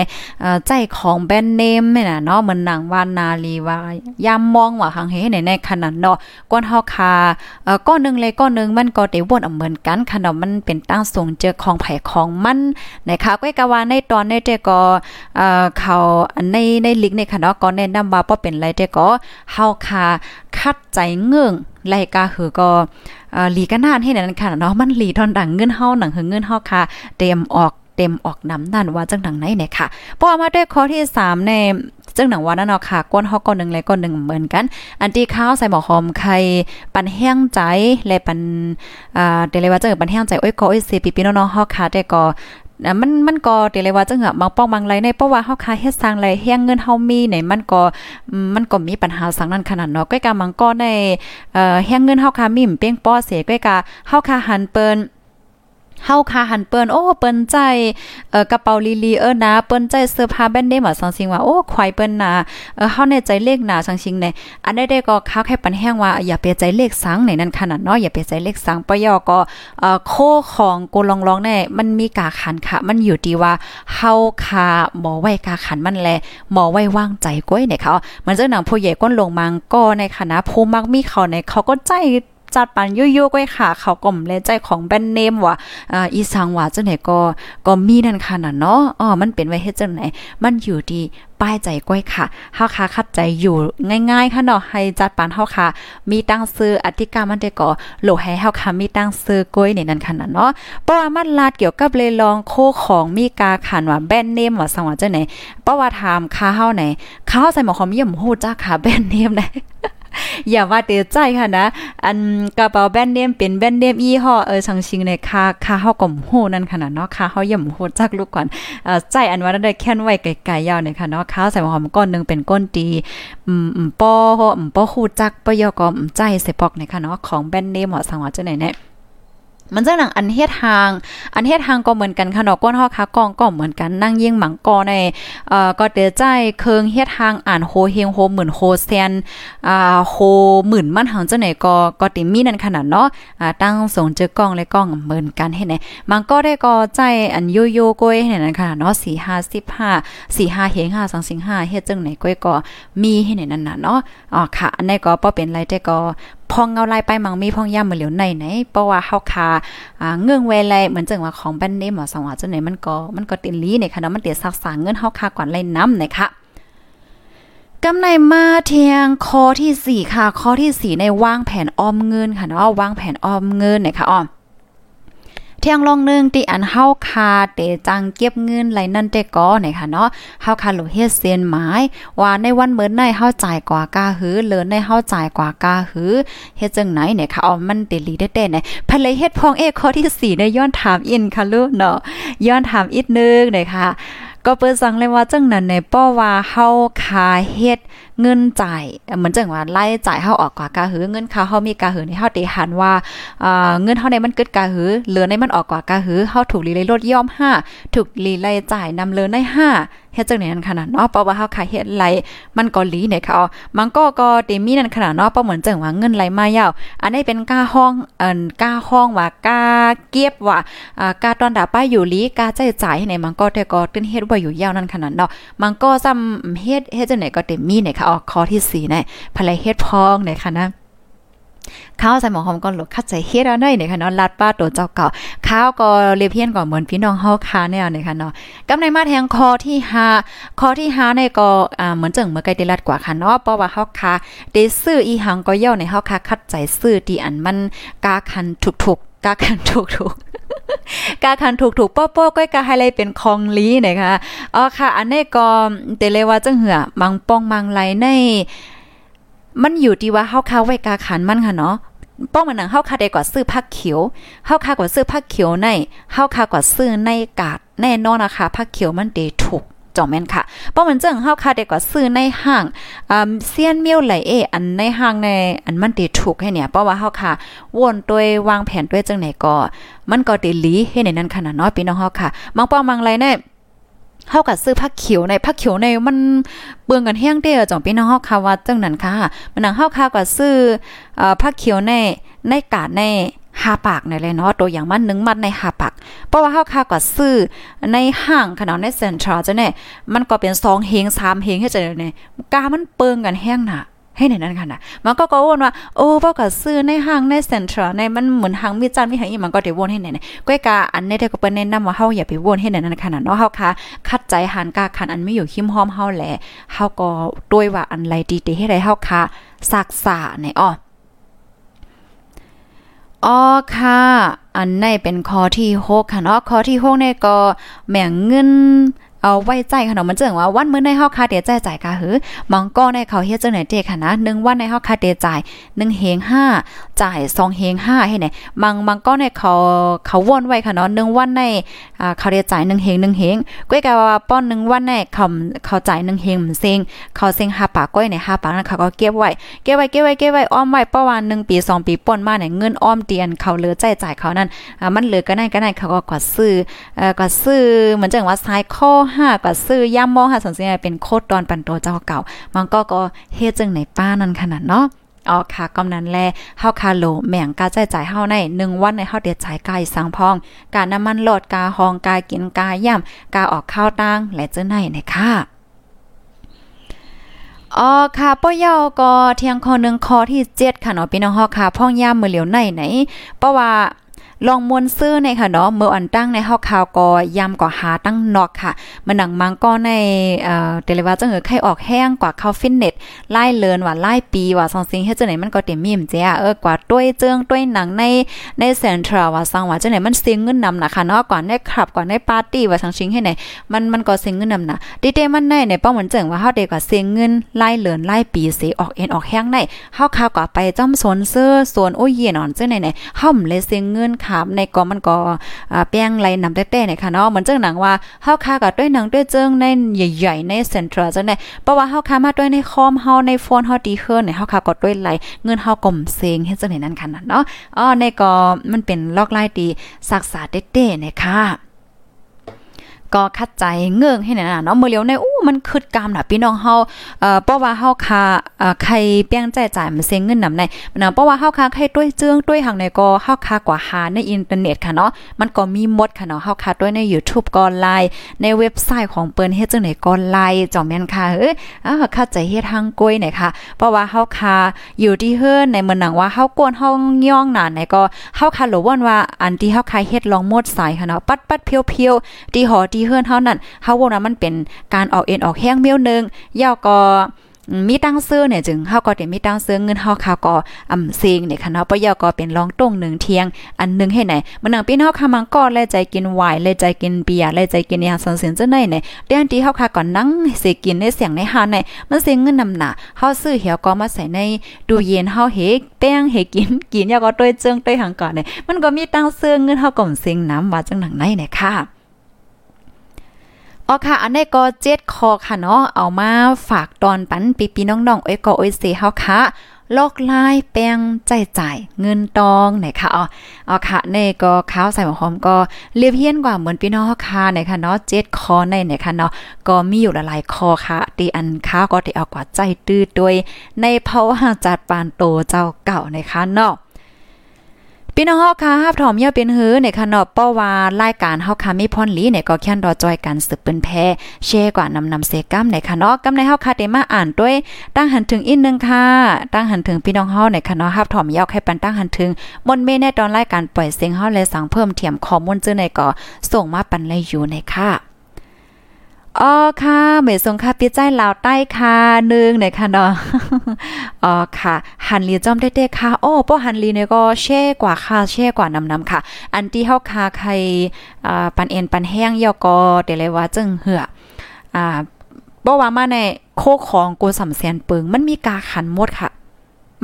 Speaker 2: ใจของแบรนด์เนมเนี่ยนะเนาะเหมือนหนังว่านาลีว่ายามมองว่าหังเฮในในขนาดเนาะก้อนเฮาคาเอ่อก้อนนึงเลยก้อนนึงมันก็ได้วนเหมือนกันขนาดมันเป็นตั้งสูงเจอของไผของมันนะคะก็กะว่าในตอนในเตก็เอ่อเขาในในลิกในค่ะเนาะก็แนะนำว่าบ่เป็นไรเตก็เฮาคาคัดใจเงื่งไลกาหือก็เอ่อหลีกันนานให้นั่นค่ะเนาะมันหลีทอนดังเงินเฮาหนังหือเงินเฮาค่ะ เตรียมออก เต็มออกน้ำนั่นว่าจังดังไหนเนี่ยค่ะพอมาด้วยข้อที่ 3 ในจังหนังว่านั่นเนาะค่ะก้นฮอกก้อนหนึ่งและก้อนหนึ่งเหมือนกัน อันที่ข้าวใส่หมอหอมไข่ปันแห้งใจและปันอ่าเดเลยว่าจังปันแห้งใจโอ้ยก็โอ้ยสิปีปีน้องๆฮอกค่ะแต่ก็มันมันก็เดี๋ยวเลยว่าจังบางป้องบางไรในเพราะว่าเฮาคาเฮ็ดสร้างไรแห้งเงินเฮามีไหนมันก็มันก็มีปัญหาสังนั้นขนาดเนาะก้อยกามังก็ในเอ่อแห้งเงินเฮาคามีมเป้งป้อเสก้อยกาเฮาคาหันเปิ้น เฮาคาหันเปิ้นโอ้เปิ้นใจเอ่อกระเป๋าลีลีเออนะเปิ้นใจเสื้อผ้าแบรนด์เนมอะสังสิงว่าโอ้ควายเปิ้นนะเออเฮาในใจเลขหนาสังสิงในอันใดๆก็ค้าแค่ปันแห้งว่าอย่าไปใจเลขสังในนั้นขนาดเนาะอย่าไปใจเลขสังปยอก็เอ่อโคของโกลองลองแน่มันมีกาขันค่ะ มันอยู่ที่ว่าเฮาคาหมอไว้กาขันมันแลหมอไว้วางใจก้อยเนี่ยเขามันเจ้าหนังผู้ใหญ่ก้นลงมังก็ในคณะผู้มักมีเขาในเขาก็ใจ จัดปันยุ่ยๆก้อยค่ะ เขาก็มเลใจของแบรนด์เนมว่ะอ่าอีสังว่าจังไหนก็ก็มีนั่นค่ะน่ะเนาะอ๋อมันเป็นไว้เฮ็ดจังไหน มันอยู่ที่ป้ายใจก้อยค่ะเฮาค่ะคัดใจอยู่ง่ายๆค่ะเนาะให้จัดปานเฮาค่ะ มีตั้งซื้ออธิการมันได้ก็โหลให้เฮาค่ะมีตั้งซื้อก้อยในนั้นค่ะเนาะเพราะว่ามันลาดเกี่ยวกับเลยลองโคของมีกาขันว่าแบรนด์เนมว่าสังว่าจังไหนเพราะว่าถามค่าเฮาไหนค่าเฮาใส่หมอคอมยี่มฮู้จักค่ะแบรนด์เนมได้ อย่าว่าเตใจค่ะนะ อันกระเป๋าแบรนด์เนมเป็นแบรนด์เนมยี่ห้อเออชังชิงในค่าค่าเฮาก็โหนั่นค่ะเนาะค่าเฮาย่ำโหจักลูกก่อนเอ่อใจอันว่าได้แค่นไว้ไกลๆยาวเนี่ยค่ะเนาะข้าวใส่หอมก้อนนึงเป็นก้นตีอืมอืมป้ออืมป้อฮู้จักปยอก็ใจใส่ปอกเนี่ยค่ะเนาะของแบรนด์เนมเหมาะสังว่าจังไหนเนี่ย มันจังหนังอันเฮ็ดทาง อันเฮ็ดทางก็เหมือนกันค่ะเนาะก้นฮอคากองก็เหมือนกันนั่งยิ่งหมังกอในเอ่อก็เตใจเคิงเฮ็ดทางอ่านโฮเฮงโฮหมื่นโฮแซนอ่าโฮหมื่นมันหังจังไหนก็ก็ติมีนั่นขนาดเนาะอ่าตั้งส่งเจอกล้องและกล้องเหมือนกันเฮ็ดไหนมันก็ได้ก็ใจอันโยโย่ก้อยเฮ็ดนั่นขนาดเนาะ4 5 15 4 5เฮง5 2 5เฮ็ดจังไหนก้อยก็มีเฮ็ดไหนนั่นน่ะเนาะอ๋อค่ะอันนี้ก็บ่เป็นไรแต่ก็ พองเงาลายไปมังมีพองย่ำมือเหลียวในไหนเพราะว่าเฮาคาอ่าเงื่องเวลเหมือนจังว่าของแบรนเนมหมอสองว่าจังไหนมันก็มันก็ติลีเนี่ยค่ะเนาะมันเตียสักษาเงินเฮาคากว่าไรน้ำนะคะกำในมาเทียงข้อที่ 4 ค่ะ ข้อที่ 4 ในวางแผนออมเงินค่ะเนาะวางแผนออมเงินนะคะอ้อม ที่ยงลองนึงที่อันเฮาคาเตจังเก็บเงินไหลนั่นเตก็ไหนค่ะเนาะเฮาคาโลเฮ็ดเซียนหมายว่าในวันเหมือนในเฮาจ่ายกว่ากาหือเลินในเฮาจ่ายกว่ากาหือเฮ็ดจังไหนเนี่ยค่ะอ๋อมันเตลีได้ๆเนี่ยพเลยเฮ็ดพองเอข้อที่4ในย้อนถามอินค่ะลูกเนาะย้อนถามอีกนึงเนี่ยค่ะ ก็เปิ้สังเลยว่าจังนั้นในป้อว่าเฮาคาเฮ็ด เงินจ่ายเหมือนจังว่าไล่จ่ายเฮาออกกว่ากาหือ เงินค่าเฮามีกาหือในเฮาได้หันว่าอ่าเงินเฮาในมันเกิดกาหือเหลือในมันออกกว่ากาหือเฮาถูกลีเลยลดย่อม5ถูกลีเลยจ่ายนำเลือใน5เฮ็ดจังไหนนั่นขนาดเนาะเพราะว่าเฮาขายเฮ็ดไหลมันก็ลีเนี่ยค่ะอ๋อมันก็ก็เตมีนั่นขนาดเนาะเพราะเหมือนจังว่าเงินไหลมายาว อันนี้เป็นก้าห้องเอิ่นก้าห้องว่ากาเก็บว่าอ่ากาตอนดาป้าอยู่ลีกาใจจ่ายให้ไหนมันก็แต่ก็ตึ้นเฮ็ดว่าอยู่ยาวนั่นขนาดเนาะมันก็ซ้ำเฮ็ดเฮ็ดจังไหนก็เตมีเนี่ยค่ะอ๋อข้อที่4เนี่ยภรรยเฮ็ดพองเนี่ยค่ะนะข้าวใส่หมอหอมก่อนหลดคัดใจเฮ็ดเอาหน่อยเนี่ยค่ะเนาะลัดป้าตัวเจ้าเก่าข้าวก็เรียเพี้ยนก่อนเหมือนพี่น้องเฮาคาแนวเนี่ยค่ะเนาะกำในมาแทงคอที่5คอที่5ในก็อ่าเหมือนจังเมื่อไกลได้ลัดกว่าค่ะเนาะเพราะว่าเฮาคาได้ซื้ออีหังก็ย่อในเฮาคาคัดใจซื้อที่อันมันกาคันถูกๆกาคันถูกๆ กาคันถูกๆป้อๆก้อยกาไฮไลท์เป็นคองลีนะคะอ๋อค่ะ อันนี้ก็เตเลว่าจังเหือมังป้องมังไหลใน มันอยู่ที่ว่าเฮาคาไว้กาขันมันค่ะเนาะป้องมันหนังเฮาคาได้กว่าซื้อผักเขียวเฮาคากว่าซื้อผักเขียวในเฮาคากว่าซื้อในกาดแน่นอนนะคะผักเขียวมันเดถูก จอมแม่นค่ะเพราะมันจังเฮาคาได้กว่าซื้อในห้างอ่าเซียนเมียวไหลเออันในห้างในอันมันเดถูกให้เนี่ยเพราะว่าเฮาคาวนด้วยวางแผนด้วยจังไหนก็มันก็เดลีให้ในนั้นขนาดเนาะพี่น้องเฮาค่ะมังป้อมังไรเนี่ยเฮากับซื้อผักเขียวในผักเขียวในมันเบืองกันแห้งเด้อจ่องพี่น้องเฮาค่ะว่าจังนั้นค่ะมันนังเฮาค่ะก็ซื้อเอ่อผักเขียวในในกาดใน หาปากในเลยเนาะตัวอย่างมันหนึงมัดในหาปาก เพราะว่าเฮาค่ะก็ซื้อในห้างขนาดในเซ็นทรัลจะเนี่ยมันก็เป็น2เฮง3เฮงให้จะเนี่ยกามันเปิงกันแห้งน่ะให้ในนั้นค่ะนะมันก็ก็วนว่าโอ้เพ่อก็ซื้อในห้างในเซ็นทรัลในมันเหมือนห้างมีจานมีหางอีมันก็ได้วนให้ไหนๆก้อยกาอันนี้ได้ก็เปิ้นแนะนำว่าเฮาอย่าไปวนให้ในนั้นค่ะนะเนาะเฮาค่ะคัดใจหันกาคันอันไม่อยู่คิมหอมเฮาแหละเฮาก็ด้วยว่าอันไรดีๆให้ได้เฮาค่ะซักษาในอ้อ อ๋อค่ะ อันในเป็นข้อที่6ค่ะเนาะข้อที่6เนี่ยก็แม่งเงิน เอาไว้ใจขนมมันเจิงว่าวันมื้อในเฮาคาเดใจจ่ายกะหือมังก็ในเขาเฮ็ดจังไหนเจค่ะนะ1วันในเฮาคาเดียจ่าย1เฮง5จ่าย2เฮง5ให้ไหนมังมังก็ในเขาเขาวนไว้ค่ะเนาะ1วันในอ่าเขาเดียจ่าย1เฮง1เฮงก้อยกะว่าป้อน1วันในเขาเขาจ่าย1เฮงมันเซ็งเขาเซ็ง5ปากก้อยใน5ปากนั้นเขาก็เก็บไว้เก็บไว้เก็บไว้เก็บไว้อ้อมไว้ประมาณ1ปี2ปีป่นมาเนี่ยเงินอ้อมเตียนเขาเหลือใจจ่ายเขานั่นอ่ามันเหลือก็ได้ก็ได้เขาก็กดซื้อเอ่อก็ซื้อเหมือนจังว่าซ้ายข้อห้าก็ซื้อย่ำมองหาสันเสียเป็นโคตรดอนปันโตเจ้าเก่า มันก็ก็เฮ็ดจังไหนป้านั่นขนาดเนาะอ๋อค่ะกำนั้นแลเฮาคาโลแม่งกาใจจ่ายเฮาใน1วันในเฮาเดียจ่ายกายสังพอง การน้ำมันลดกาหองกากินกาย่ำกาออกข้าวตังและเจ้าไหนในค่ะอ๋อค่ะป้อยอก็เที่ยงข้อนึงข้อที่7ค่ะเนาะพี่น้องฮาค่ะพ่องย่ามมือเหลียวในไหนเพราะว่า ลองมวนซื้อในค่ะเนาะเมื่ออันตั้งในเฮาข่าวก็ยำก็หาตั้งนอกค่ะมันหนังมังก็ในเอ่อเดลิว่าจังเออไข่ออกแห้งกว่าเข้าฟิตเนสไล่เลินว่าไล่ปีว่าซองซิงเฮ็ดจังไหนมันก็เต็มมีมเจ้าเออกว่าต้วยเจิงต้วยหนังในในเซ็นทรัลว่าสังว่าจังไหนมันเสียเงินนำนะค่ะเนาะก่อนในคลับก่อนในปาร์ตี้ว่าสังชิงให้ไหนมันมันก็เสียเงินนำนะดิเดมันในในป้อเหมือนจังว่าเฮาเด็กว่าเสียเงินไล่เลินไล่ปีเสียออกเอ็นออกแห้งในเฮาข่าวก็ไปจ้ำสวนเสื้อสวนโอ้ยเย็นอ่อนจังไหนไหนเฮาเลยเสียเงินขับในก็มันก็อ่าแป้งไหลนำแต้ๆเนี่ยค่ะเนาะเหมือนเจังหนังว่าเฮาคากับด้วยหนังด้วยเจิงในใหญ่ๆในเซ็นทรัลจังได๋เพราะว่าเฮาคามาด้วยในคอมเฮาในโฟนเฮาดีเฮิรเนี่ยเฮาคาก็ด้วยไหลเงินเฮาก่มเซงเฮ็ดจังได๋นั่นค่ะเนาะอ๋อในก็มันเป็นลอกลายดีศักษาเต้ๆเนี่ยค่ะก็คัดใจเงื่งให้หน่ะเนาะเมื่อเลียวในอู้ มันคึดกามน่ะพี่น้องเฮาเอ่อเพราะว่าเฮาคาเอ่อใครเปียงใจจ่ายมันเซ็งเงินนำในนะเพราะว่าเฮาคาใครด้วยเจื้องด้วยหังในก็เฮาคากว่าหาในอินเทอร์เน็ตค่ะเนาะมันก็มีหมดค่ะเนาะเฮาคาด้วยใน YouTube ก็ไลน์ในเว็บไซต์ของเปิ้นเฮ็ดจังได๋ก็ไลน์จ่อแม่นค่ะเอ้ยอ้าวเข้าใจเฮ็ดทางกล้วยหน่อยค่ะ เพราะว่าเฮาคาอยู่ที่เฮือนในเมืองหนังว่าเฮากวนเฮาย่องหนาไหนก็เฮาคาหลว่นว่าอันที่เฮาคาเฮ็ดลองหมดสายค่ะเนาะปัดปัดเพียวๆที่หอที่เฮือนเฮานั่นเฮาว่านะมันเป็นการออกเนออกแห้งเมียวนึงย่อก็มีตั้งซื้อเนี่ยจึงเฮาก็ได้มีตั้งซื้อเงินเฮาค่ะก็อำซิงเนี่ยค่ะเนาะปยอก็เป็นรองต้งหนึ่งเที่ยง อันนึงให้ไหนมันนังพี่เฮาค่ะมังก็แลใจกินไวน์แลใจกินเบียร์แลใจกินยาสันเสียนจังได๋เนี่ยเดี๋ยวที่เฮาค่ะก่อนนั่งสิกินในเสียงในหาในมันเสียเงินนำหน้าเฮาซื้อเหี่ยวก็มาใส่ในดูเย็นเฮาเฮแป้งเฮกินกินยาก็ต้วยเจิงต้วยหังก่อนเนี่ยมันก็มีตั้งซื้อเงินเฮาก็เสียงน้ำว่าจังหนังไหนเนี่ยค่ะ อ๋อค่ะ อันนี้ก็เจ็ดคอค่ะเนาะ เอามาฝากตอนปันปีปีน้องๆ เอ้ยก็โอ้ยเสียเฮาค่ะลอกลายแป้งใจจ่ายเงินตองไหนค่ะอ๋อเอาค่ะเนี่ก็ข้าวใส่หอมก็เรียบเฮี้ยนกว่าเหมือนพี่น้องค่ะไหนค่ะเนาะเจ็ดคอในไหนค่ะเนาะก็มีอยู่หลายคอค่ะตีอันข้าวก็ได้เอากว่าใจตื้อด้วยในเพราะว่าจัดปานโตเจ้าเก่าในค่ะเนาะ พี่น้องเฮาค่ะฮับถอมเยาเป็นหือในค่ะเนาะเพราะว่ารายการเฮาค่ะมีพรหลีเนี่ยก็แค่นรอจอยกันสืบเป็นแพแชร์กว่านำนำเสกัมในค่ะเนาะกำในเฮาค่ะได้มาอ่านด้วยตั้งหันถึงอีกนึงค่ะ ตั้งหันถึงพี่น้องเฮาในค่ะเนาะฮับถอมเยาให้ปันตั้งหันถึงมนเมในตอนรายการปล่อยเสียงเฮาและสั่งเพิ่มเทียมข้อมูลจื้อในก็ส่งมาปันเลยอยู่ในค่ะ อ๋อค่ะเหมยสงค่ะปิใจลาวใต้ค่ะนึงในค่ะเนาะอ๋อค่ะ หันลีจอมได้ๆค่ะโอ้ป้อหันลีเนี่ยก็แช่กว่าค่ะแช่กว่านำนำค่ะ อันที่เฮาคาใครอ่าปันเอ็นปันแห้งยอก็เดี๋ยวเลยว่าจึงเหืออ่าบ่ว่ามาในโคของกูสำแสนปึงมันมีกาขันหมดค่ะ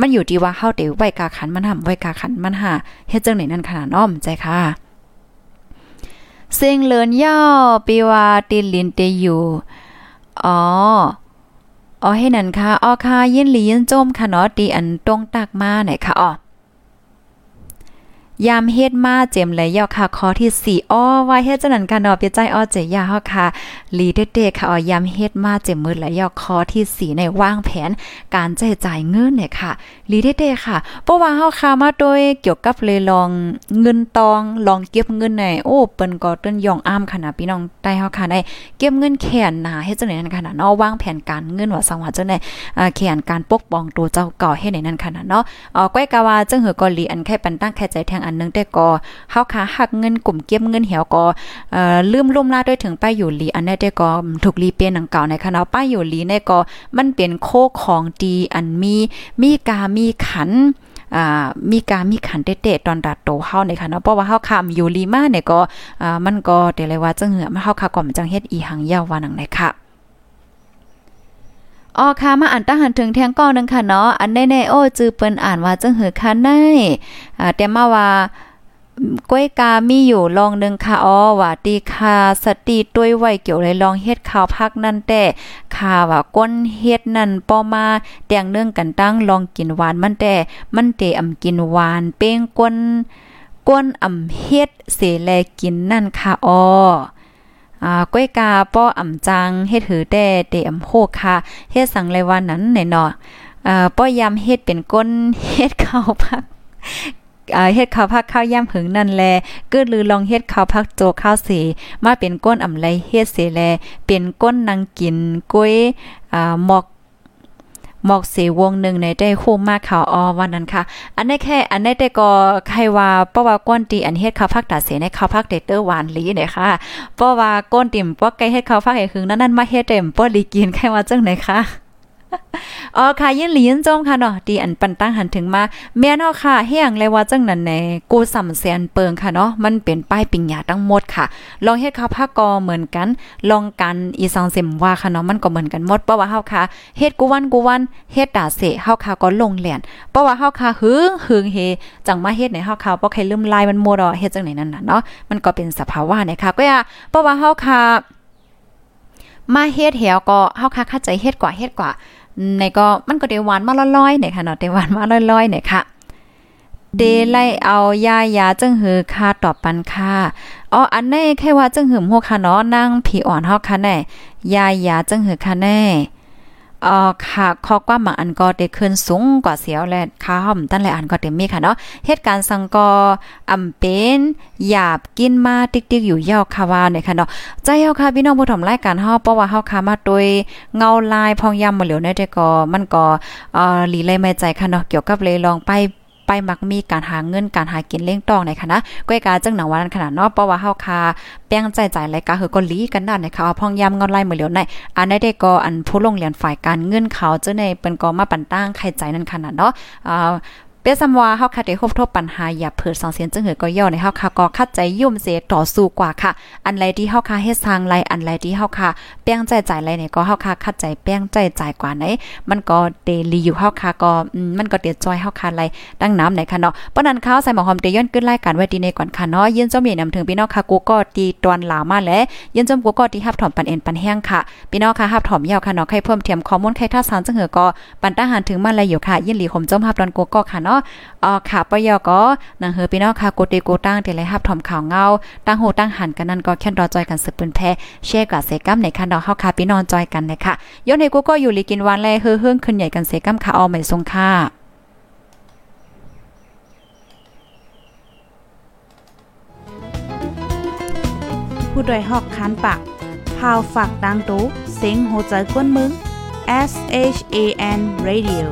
Speaker 2: มันอยู่ที่ว่าเฮาเตไว้กาขันมันทำไว้กาขันมันหาเฮ็ดจังไหนนั่นค่ะน้อมใจค่ะ เซิงเลินย่อปีวาติลินเตอยู่อ๋ออ๋อให้นั่นค่ะอ๋อค่ะยินหลียินจมค่ะเนาะตีอันตรงตักมาไหนค่ะอ๋อ ยามเฮ็ดมาเจมเลยยอค่ะข้อที่4อ้อว่าเฮ็ดจังนั้นค่ะเนาะเปียใจอ้อเจยาเฮาค่ะลีเด็ๆค่ะอ๋อยามเฮ็ดมาเจมมือและยอข้อที่4ในวางแผนการใช้จ่ายเงินเนี่ยค่ะลีเด็ๆค่ะเพราะว่าเฮาค่ะมาโดยเกี่ยวกับเลยลองเงินตองลองเก็บเงินในโอ้เปิ้นก็เติ้นยองอ้ามค่ะนะพี่น้องใต้เฮาค่ะได้เก็บเงินแขนหนาเฮ็ดจังนั่นค่ะเนาะวางแผนการเงินว่าสังว่าจังได๋อ่าแขนการปกป้องตัวเจ้าเก่าเฮ็ดในนั้นค่ะเนาะอ๋อก้อยกะว่าจังหือก็ลีอันแค่ปันตั้งแค่ใจแทงอันนึงแต่ก็เฮาค่ะหักเงินกลุ่มเก็บเงินเหี่ยวก็เอ่อลืมลุ่มลาด้วยถึงป้ายอยู่ลีอันนี้ได้ก็ถูกลีเป็นหนังเก่าในคณะป้ายอยู่ลีในก็มันเป็นโคของดีอันมีมีกามีขันมีการมีขันเตะตอนดัดโตเฮาในค่ะเนาะเพราะว่าเฮาคำอยู่ลีมาเนี่ยก็อ่ามันก็เดี๋ยวเลยว่าจังเหือมาเฮาค่ะก่อมจังเฮ็ดอีหังยาวว่านังไหนค่ะ อ๋อค่ะมาอ่านตั้งหันถึงแทงก้อนึงค่ะเนาะอันแน่ๆโอ้จือเปิ้นอ่านว่าจังหือค่ะในอ่าแต่มาว่าก้วยกามีอยู่ลองนึงค่ะอ๋อว่าตีคาสติด้วยไว้เกี่ยวเลยลองเฮ็ดข่าวพักนั่นแต่ค่าว่าก้นเฮ็ดนั่นป้อมาแต่งเนื่องกันตั้งลองกินหวานมันแต่มันเตอำกินหวานเป้งก้นก้นอำเฮ็ดเสแลกินนั่นค่ะอ๋อ อ่าก้วยกาป้ออ่ำจังเฮ็ดหือแต่เตอำโคค่ะเฮ็ดสังเลยวันนั้นแน่นอ่าป้อยามเฮ็ดเป็นก้นเฮ็ดข้าวพักเฮ็ดข้าวผักข้าวย่ำหึงนั่นแลกึดลือลองเฮ็ดข้าวผักโจข้าวสีมาเป็นก้นอ่ำไรเฮ็ดเสแลเป็นก้นนางกินกล้วยอ่าหมอก หมอกเสวงหนึ่งในได้คู่มากข่าวออวันนั้นค่ะ อันนี้แค่อันนี้แต่ก็ใครว่าเพราะว่าก้นตีอันเฮ็ดข้าวพักตาเสในข้าวพักเดเตอร์หวานลีเนี่ยค่ะเพราะว่าก้นติ่มป้อไก่เฮ็ดข้าวพักให้หึงนั้นนั่นมาเฮ็ดเต็มป้อลีกินใครว่าจังไหนคะ อ๋อค่ะยินหลียินจมค่ะเนาะดีอันปันตั้งหันถึงมา แม่นเนาะค่ะเฮียงเลยว่าจังนั้นแหนกูสำแสนเปิงค่ะเนาะมันเป็นป้ายปิญญาทั้งหมดค่ะ ลองเฮ็ดข้าวผักกอเหมือนกัน ลองกันอีสังเสมว่าค่ะเนาะมันก็เหมือนกันหมดเพราะว่าเฮาค่ะเฮ็ดกูวันกูวันเฮ็ดตาเสเฮาค่ะก็ลงแหลนเพราะว่าเฮาค่ะหึงหึงเฮจังมาเฮ็ดในเฮาค่ะบ่ใครลืมลายมันหมดอะเฮ็ดจังไหนนั่นน่ะเนาะมันก็เป็นสภาวะนะคะก็อย่าเพราะว่าเฮาค่ะมาเฮ็ดเหี่ยวก็เฮาค่ะเข้าใจเฮ็ดกว่าเฮ็ดกว่า ในก็มันก็ได้หวานมาลอยๆเนี่ยค่ะเนาะได้หวานมาลอยๆเนี่ยค่ะเดไลเอายายาจึงหือค่าตอบปันค่าอ๋ออันนี้แค่ว่าจึงหืมหัวค่ะเนาะนั่งผีอ่อนเฮาค่ะแน่ยายาจึงหือค่ะแน่ อ่อค่ะข้อความาอันก็ได้ขึ้นสูงกว่าเสียวแลค่าห่อมตั้งหลายอันก็เต็มมีค่ะเนาะเหตุการณ์สังกออำเป็นหยาบกินมาติ๊กๆอยู่ยาวค่ะว่าเนี่ยค่ะเนาะใจเฮาค่ะพี่น้องผู้ถมรายการเฮาเพราะว่าเฮาค่ะมาโดยเงาลายพองยามมาเหลียวในแต่ก็มันก็เอ่อหลีเลยไม่ใจค่ะเนาะเกี่ยวกับเลยลองไป ไปมักมีการหาเงินการหากินเลี้ยงตองในคณะก้อยกาจังหนังวันขนาดนอกเพราะว่าเฮาคาแป้งใจใจรายการเฮอก็ลีกันนั่นนะคะเอพองยามเงินไล่มือเหลียวในอันได้ได้ก็อันผู้ลงเรียนฝ่ายการเงินเขาเจ้าในเป็นก็มาปันตั้งใครใจนั่นขนาดเนาะอ่า เปียซัมว่าเฮาค่ะได้พบทบปัญหาอย่าเผิดสังเสียนจึงเหือก็ย่อในเฮาค่ะก็คัดใจยุ่มเสต่อสู้กว่าค่ะ อันไรที่เฮาค่ะเฮ็ดทางไรอันไรที่เฮาค่ะแป้งใจจ่ายไรเนี่ยก็เฮาค่ะคัดใจแป้งใจจ่ายกว่าไหนมันก็เดลีอยู่เฮาค่ะก็มันก็เตียจอยเฮาค่ะไรดังน้ำไหนค่ะเนาะปนั้นข้าวใส่หมอหอมเตย้อนขึ้นรายการไว้ดีในก่อนค่ะเนาะยินจอมมีนำถึงพี่น้องค่ะกูก็ตีตวนลามาแล้วยินจอมกูก็ที่ฮับถอมปันเอ็นปันแห้งค่ะพี่น้องค่ะฮับถอมยาวค่ะเนาะใครเพิ่มเทียมข้อมูลใครท่าสารจังเหือก็ปันทหารถึงมาแล้วอยู่ค่ะ ยินหลีผมจอมฮับดอนกูก็ค่ะเนาะอ๋อค่ะปยอก็นังเฮอพี่น้องค่ะกดเดกูตั้งเดลัยฮับถอมข่าวเงาตั้งโหตั้งหันกันนั่นก็แค่รอจอยกันสืบปืนแพ้แชร์กับเซกัมในคันดอกเฮาค่ะพี่น้องจอยกันนะคะย้อนในกูก็อยู่ลีกินวันแลเฮือเฮืองขึ้นใหญ่กันเซกัมค่ะเอาใหม่ทรงค่ะ
Speaker 1: ผู้โดยหอกคันปากพาวฝากดังตู้เสียงโหใจกวนมึง S H A N Radio